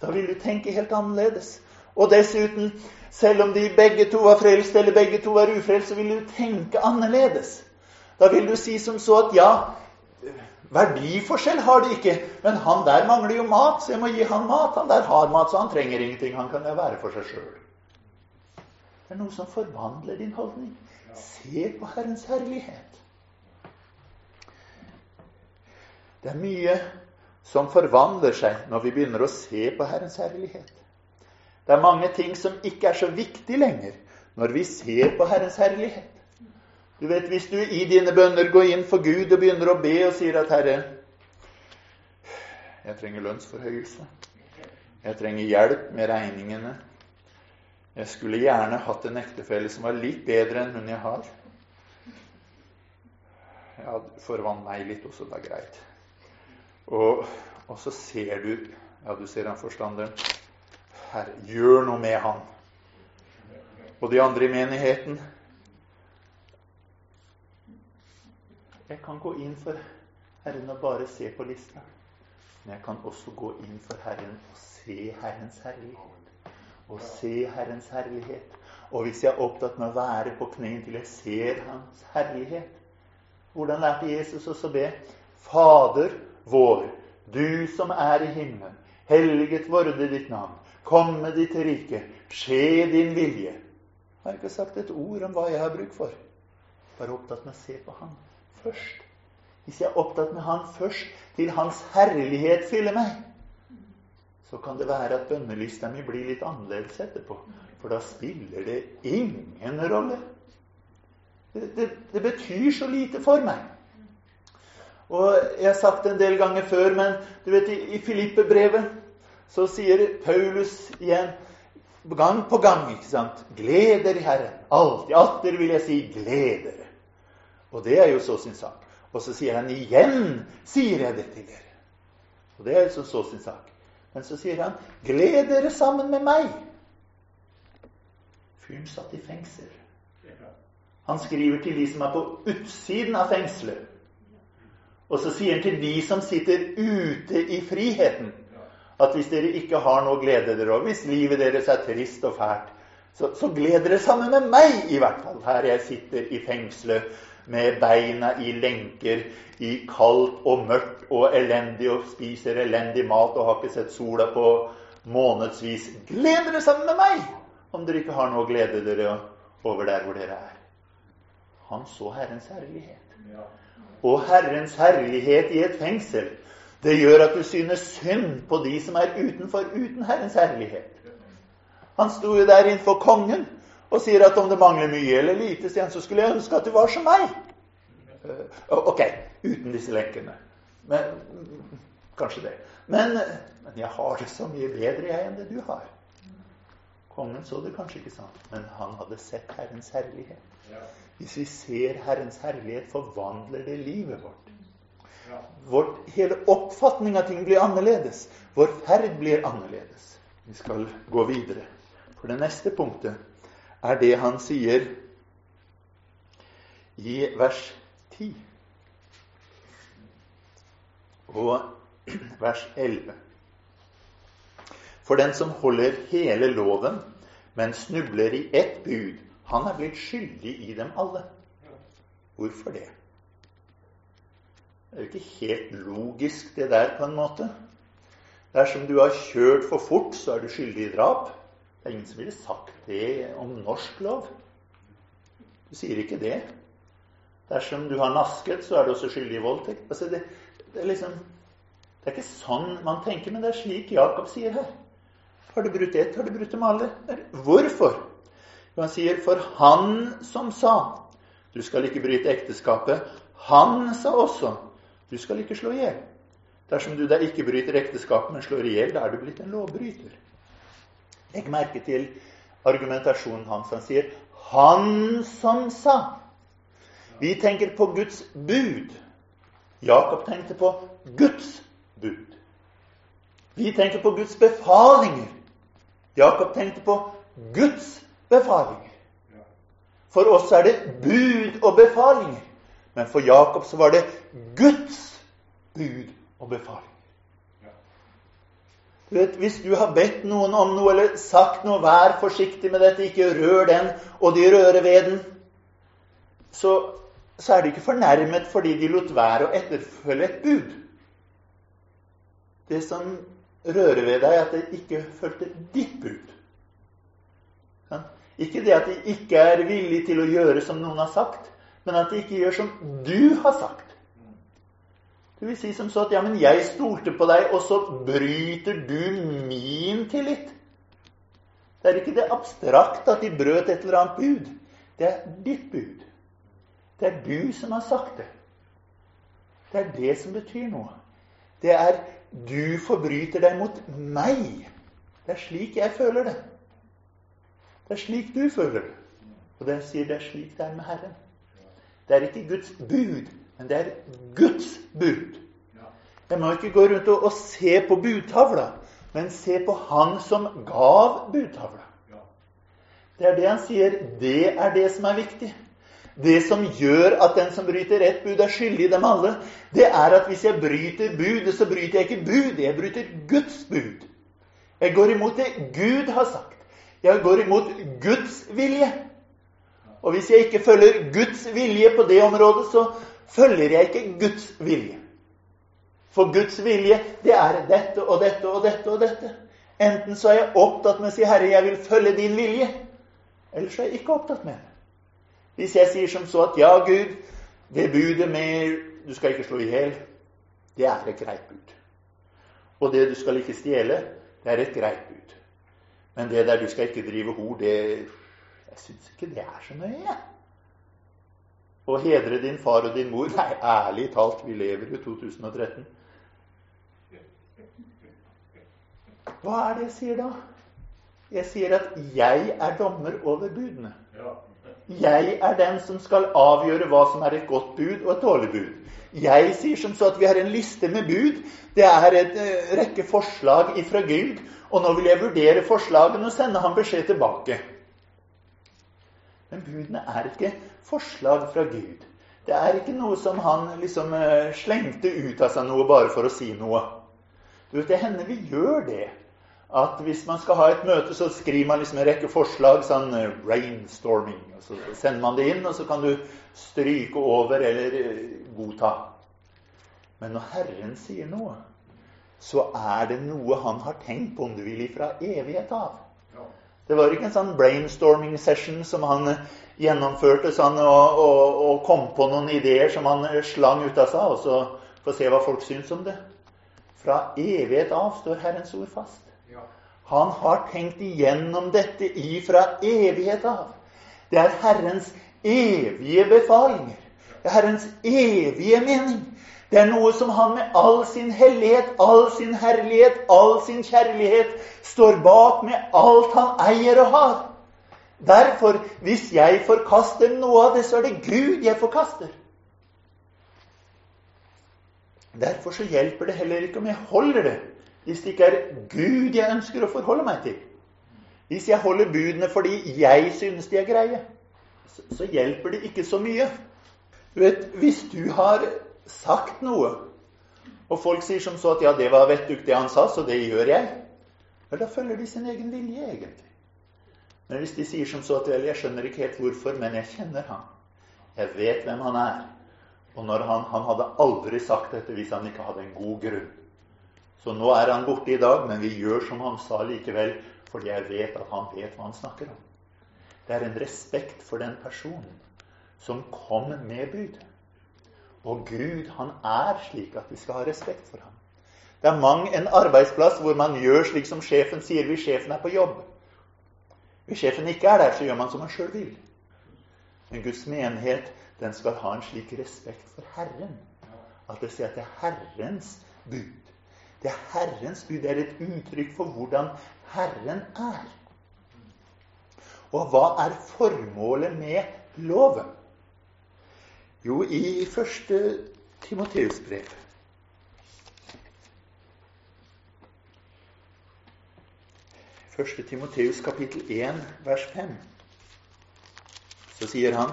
A: Da vil du tenke helt annerledes. Og dessuten, selv om de begge to var frelst eller begge to var ufrelst, så vil du tenke annerledes. Da vil du si som så at ja, Verdiforskjell har de ikke. Men han der mangler jo mat, så jeg må gi han mat. Han der har mat, så han trenger ingenting. Han kan være for seg sjøl. Det er noe som forvandler din holdning. Se på Herrens herlighet. Det er mye som forvandler seg når vi begynner å se på Herrens herlighet. Det er mange ting som ikke er så viktig lenger når vi ser på Herrens herlighet. Du vet, Hvis du i dine bønner går inn for Gud og begynner å be og sier at 'Herre, jeg trenger lønnsforhøyelse. Jeg trenger hjelp med regningene. Jeg skulle gjerne hatt en ektefelle som var litt bedre enn hun jeg har. Ja, forvann meg litt også, da. Greit. Og, og, så ser du Ja, du ser han forstanderen. Herre, gjør noe med han. Og de andre i menigheten Jeg kan gå inn for Herren og bare se på lista. Men jeg kan også gå inn for Herren og se Herrens herlighet. Og se Herrens herlighet. Og hvis jeg er opptatt med å være på kne til jeg ser Hans herlighet Hvordan lærte Jesus oss å be? Fader vår, du som er i himmelen. Helliget vorde ditt navn. Komme ditt rike. Skje din vilje. Jeg har ikke sagt et ord om hva jeg har bruk for. Bare opptatt med å se på Han først. Hvis jeg er opptatt med Han først, til Hans herlighet fyller meg, så kan det være at bønnelista mi blir litt annerledes etterpå. For da spiller det ingen rolle. Det, det, det betyr så lite for meg. Og Jeg har sagt det en del ganger før, men du vet, i, i Filippe-brevet så sier Paulus igjen gang på gang ikke sant? Gled dere i Herren. Alltid. Atter vil jeg si gled dere. Og det er jo så sin sak. Og så sier han igjen sier jeg det til dere. Og det er jo så sin sak. Men så sier han gled dere sammen med meg. Fyren satt i fengsel. Han skriver til de som er på utsiden av fengselet. Og så sier han til de som sitter ute i friheten, at hvis dere ikke har noe å glede dere over, hvis livet deres er trist og fælt, så, så gled dere sammen med meg, i hvert fall, her jeg sitter i fengselet med beina i lenker i kaldt og mørkt og elendig og spiser elendig mat og har ikke sett sola på månedsvis. Gled dere sammen med meg om dere ikke har noe å glede dere over der hvor dere er. Han så Herrens herlighet. Og Herrens herlighet i et fengsel, det gjør at du synes synd på de som er utenfor uten Herrens herlighet. Han sto jo der innenfor kongen og sier at om det mangler mye eller lite, så skulle jeg ønske at du var som meg. Uh, ok, uten disse lenkene. Men, kanskje det. Men, men, jeg har det så mye bedre jeg enn det du har. Kongen så det kanskje ikke sånn, men han hadde sett Herrens herlighet. Hvis vi ser Herrens herlighet, forvandler det livet vårt. Vår hele oppfatning av ting blir annerledes. Vår ferd blir annerledes. Vi skal gå videre. For det neste punktet er det han sier i vers 10 og [clears throat] vers 11. For den som holder hele loven, men snubler i ett bud, han er blitt skyldig i dem alle. Hvorfor det? Det er jo ikke helt logisk, det der, på en måte. Dersom du har kjørt for fort, så er du skyldig i drap. Det er ingen som ville sagt det om norsk lov. Du sier ikke det. Dersom du har nasket, så er du også skyldig i voldtekt. Altså det, det, er liksom, Det er ikke sånn man tenker, men det er slik Jakob sier her. Har du brutt ett, har du brutt dem alle. Hvorfor? Jo, han sier, for han som sa du skal ikke bryte ekteskapet, han sa også du skal ikke slå i hjel. Dersom du da ikke bryter ekteskapet, men slår i hjel, da er du blitt en lovbryter. Legg merke til argumentasjonen hans. Han sier 'Han som sa'. Vi tenker på Guds bud. Jakob tenkte på Guds bud. Vi tenker på Guds befalinger. Jakob tenkte på Guds befalinger. For oss er det bud og befalinger. Men for Jakob så var det Guds bud og befalinger. Du vet, Hvis du har bedt noen om noe eller sagt noe, vær forsiktig med dette, ikke rør den, og de rører ved den, så, så er de ikke fornærmet fordi de lot være å etterfølge et bud. Det som rører ved deg, er at de ikke fulgte ditt bud. Ikke det at de ikke er villige til å gjøre som noen har sagt, men at de ikke gjør som du har sagt. Det vil si som så at ja, men jeg stolte på deg, og så bryter du min tillit. Det er ikke det abstrakt at de brøt et eller annet bud. Det er ditt bud. Det er du som har sagt det. Det er det som betyr noe. Det er du forbryter deg mot meg. Det er slik jeg føler det. Det er slik du føler det. Og det sier det er slik det er med Herren. Det er ikke Guds bud, men det er Guds bud. Jeg må ikke gå rundt og, og se på budtavla, men se på Han som gav budtavla. Det er det han sier. Det er det som er viktig. Det som gjør at den som bryter ett bud, er skyldig i dem alle, det er at hvis jeg bryter budet, så bryter jeg ikke bud. Jeg bryter Guds bud. Jeg går imot det Gud har sagt. Jeg går imot Guds vilje. Og hvis jeg ikke følger Guds vilje på det området, så følger jeg ikke Guds vilje. For Guds vilje, det er dette og dette og dette og dette. Enten så er jeg opptatt med å si 'Herre, jeg vil følge din vilje', eller så er jeg ikke opptatt med det. Hvis jeg sier som så at 'Ja, Gud, det budet med 'du skal ikke slå i hjel', det er et greit bud'. Og det 'du skal ikke stjele', det er et greit bud. Men det der 'du skal ikke drive hor', det Jeg syns ikke det er så nøye. Å hedre din far og din mor Nei, ærlig talt, vi lever i 2013. Hva er det jeg sier da? Jeg sier at jeg er dommer over budene. Jeg er den som skal avgjøre hva som er et godt bud og et dårlig bud. Jeg sier som så at vi har en liste med bud. Det er en uh, rekke forslag ifra Gud. Og nå vil jeg vurdere forslagene og sende ham beskjed tilbake. Men budene er ikke forslag fra Gud. Det er ikke noe som han liksom uh, slengte ut av seg noe bare for å si noe. Du vet, Det hender vi gjør det at hvis man skal ha et møte, så skriver man liksom en rekke forslag, sånn rainstorming. brainstorming. og Så sender man det inn, og så kan du stryke over eller eh, godta. Men når Herren sier noe, så er det noe han har tenkt på, om du vil, fra evighet av. Det var ikke en sånn brainstorming session som han eh, gjennomførte sånn, og, og, og, kom på noen ideer som han slang ut av seg, og så få se hva folk syns om det. Fra evighet av står Herrens ord fast. Han har tenkt igjennom dette ifra evighet av. Det er Herrens evige befalinger. Det er Herrens evige mening. Det er noe som han med all sin hellighet, all sin herlighet, all sin kjærlighet står bak med alt han eier og har. Derfor, hvis jeg forkaster noe av det, så er det Gud jeg forkaster. Derfor så hjelper det heller ikke om jeg holder det hvis det ikke er Gud jeg ønsker å forholde meg til. Hvis jeg holder budene fordi jeg synes de er greie, så, hjelper det ikke så mye. Du vet, Hvis du har sagt noe, og folk sier som så at 'ja, det var vettugt det han sa, så det gjør jeg', vel, da følger de sin egen vilje, egentlig. Men hvis de sier som så at 'vel, jeg skjønner ikke helt hvorfor, men jeg kjenner ham', jeg vet hvem han er', og han, han hadde aldri sagt dette hvis han ikke hadde en god grunn. Så nå er han borte i dag, men vi gjør som han sa likevel, fordi jeg vet at han vet hva han snakker om. Det er en respekt for den personen som kom med bud. Og Gud, han er slik at vi skal ha respekt for ham. Det er mang en arbeidsplass hvor man gjør slik som sjefen sier hvis sjefen er på jobb. Hvis sjefen ikke er der, så gjør man som man sjøl vil. Men Guds menighet den skal ha en slik respekt for Herren at det sier at det er Herrens bud. Det er Herrens bud. Det er et uttrykk for hvordan Herren er. Og hva er formålet med loven? Jo, i første Timoteus brev Første Timoteus kapittel 1, vers 5. Så sier han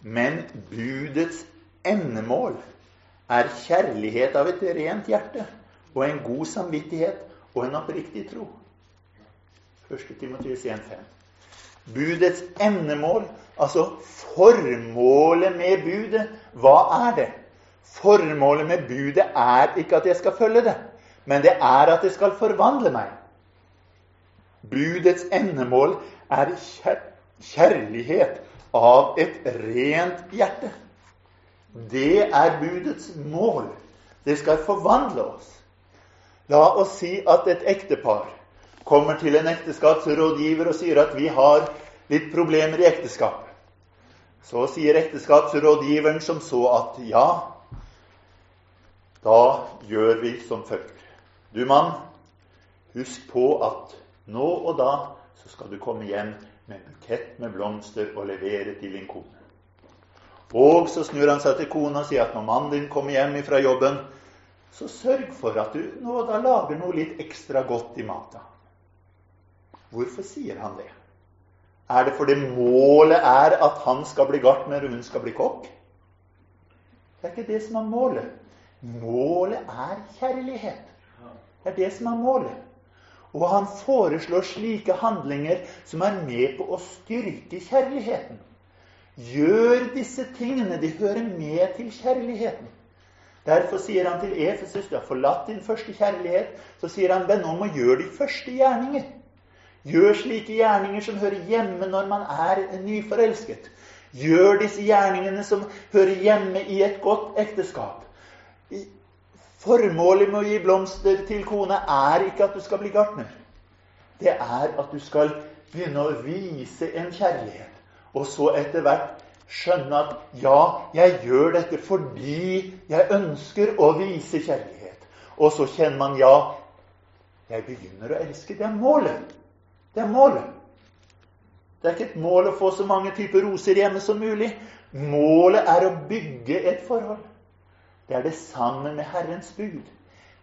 A: Men budets endemål er kjærlighet av et rent hjerte og en god samvittighet og en oppriktig tro. 1. Timoteus 1, 5. Budets endemål, altså formålet med budet, hva er det? Formålet med budet er ikke at jeg skal følge det, men det er at det skal forvandle meg. Budets endemål er kjærlighet av et rent hjerte. Det er budets mål. Det skal forvandle oss. La oss si at et ektepar kommer til en ekteskapsrådgiver og sier at vi har litt problemer i ekteskapet. Så sier ekteskapsrådgiveren som så at ja, da gjør vi som følger. Du mann, husk på at nå og da så skal du komme hjem med en bukett med blomster og levere til din kone. Og så snur han seg til kona og sier at når mannen din kommer hjem fra jobben, så sørg for at du nå og da lager noe litt ekstra godt i maten. Hvorfor sier han det? Er det fordi målet er at han skal bli gartner og hun skal bli kokk? Det er ikke det som er målet. Målet er kjærlighet. Det er det som er målet. Og han foreslår slike handlinger som er med på å styrke kjærligheten. Gjør disse tingene. De hører med til kjærligheten. Derfor sier han til Efesus du har forlatt din første kjærlighet. Så sier han men nå må gjøre de første gjerninger. Gjør slike gjerninger som hører hjemme når man er nyforelsket. Gjør disse gjerningene som hører hjemme i et godt ekteskap. Formålet med å gi blomster til kone er ikke at du skal bli gartner. Det er at du skal begynne å vise en kjærlighet og så etter hvert skjønne at ja, jeg gjør dette fordi jeg ønsker å vise kjærlighet. Og så kjenner man ja, jeg begynner å elske. Det er målet. Det er målet. Det er ikke et mål å få så mange typer roser hjemme som mulig. Målet er å bygge et forhold. Det er det samme med Herrens bud.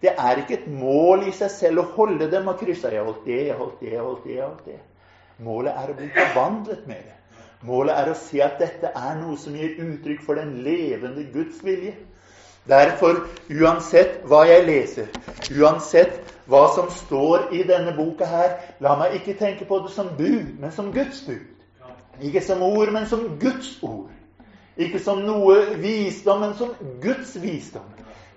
A: Det er ikke et mål i seg selv å holde dem og krysse. Jeg holdt det, jeg holdt det, jeg holdt det. jeg holdt det. Målet er å bli forvandlet med det. Målet er å si at dette er noe som gir uttrykk for den levende Guds vilje. Derfor, uansett hva jeg leser, uansett hva som står i denne boka her, la meg ikke tenke på det som bud, men som Guds bud. Ikke som ord, men som Guds ord. Ikke som noe visdom, men som Guds visdom.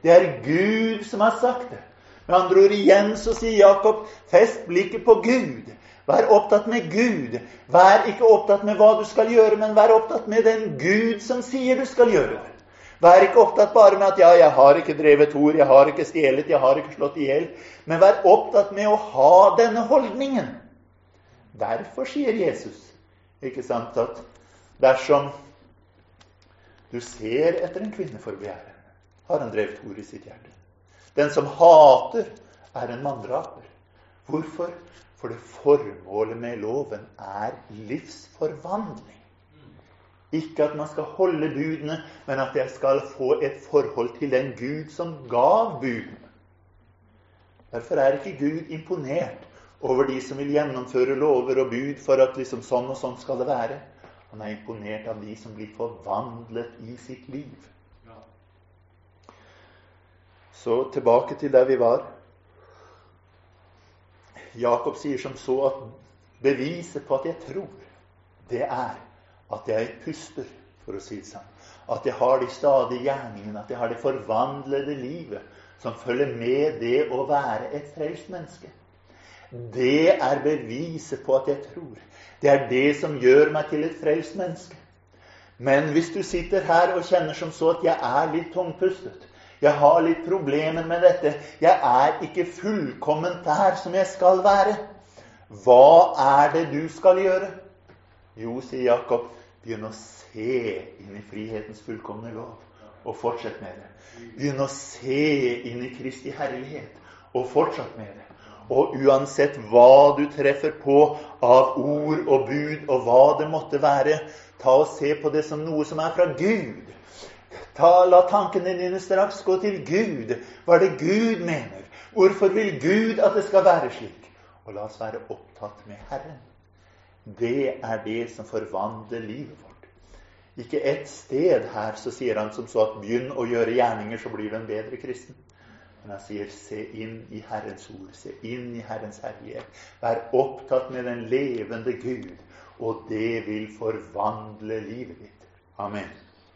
A: Det er Gud som har sagt det. Med andre ord igjen så sier Jakob fest blikket på Gud. Vær opptatt med Gud. Vær ikke opptatt med hva du skal gjøre, men vær opptatt med den Gud som sier du skal gjøre det. Vær ikke opptatt bare med at 'ja, jeg har ikke drevet hor, jeg har ikke stjelet, jeg har ikke slått i hjel', men vær opptatt med å ha denne holdningen. Derfor sier Jesus ikke sant, at dersom du ser etter en kvinne for begjæret, har han drevet ord i sitt hjerte. Den som hater, er en manndraper. Hvorfor? For det formålet med loven er livsforvandling. Ikke at man skal holde budene, men at jeg skal få et forhold til den Gud som gav budene. Derfor er ikke Gud imponert over de som vil gjennomføre lover og bud for at liksom sånn og sånn skal det være. Han er imponert av de som blir forvandlet i sitt liv. Så tilbake til der vi var. Jakob sier som så at beviset på at jeg tror, det er at jeg puster, for å si det sånn. At jeg har de stadige gjerningene, at jeg har det forvandlede livet som følger med det å være et frelst menneske. Det er beviset på at jeg tror. Det er det som gjør meg til et frelst menneske. Men hvis du sitter her og kjenner som så at jeg er litt tungpustet, Jeg har litt problemer med dette. Jeg er ikke fullkomment der som jeg skal være. Hva er det du skal gjøre? Jo, sier Jakob, begynn å se inn i frihetens fullkomne lov, og fortsett med det. Begynn å se inn i Kristi herlighet, og fortsett med det. Og uansett hva du treffer på av ord og bud og hva det måtte være, ta og se på det som noe som er fra Gud. Ta, la tankene dine straks gå til Gud. Hva er det Gud mener? Hvorfor vil Gud at det skal være slik? Og la oss være opptatt med Herren. Det er det som forvandler livet vårt. Ikke ett sted her så sier han som så at begynn å gjøre gjerninger, så blir du en bedre kristen. Men han sier, se inn i Herrens ord, se inn i Herrens herlighet. Vær opptatt med den levende Gud, og det vil forvandle livet ditt. Amen.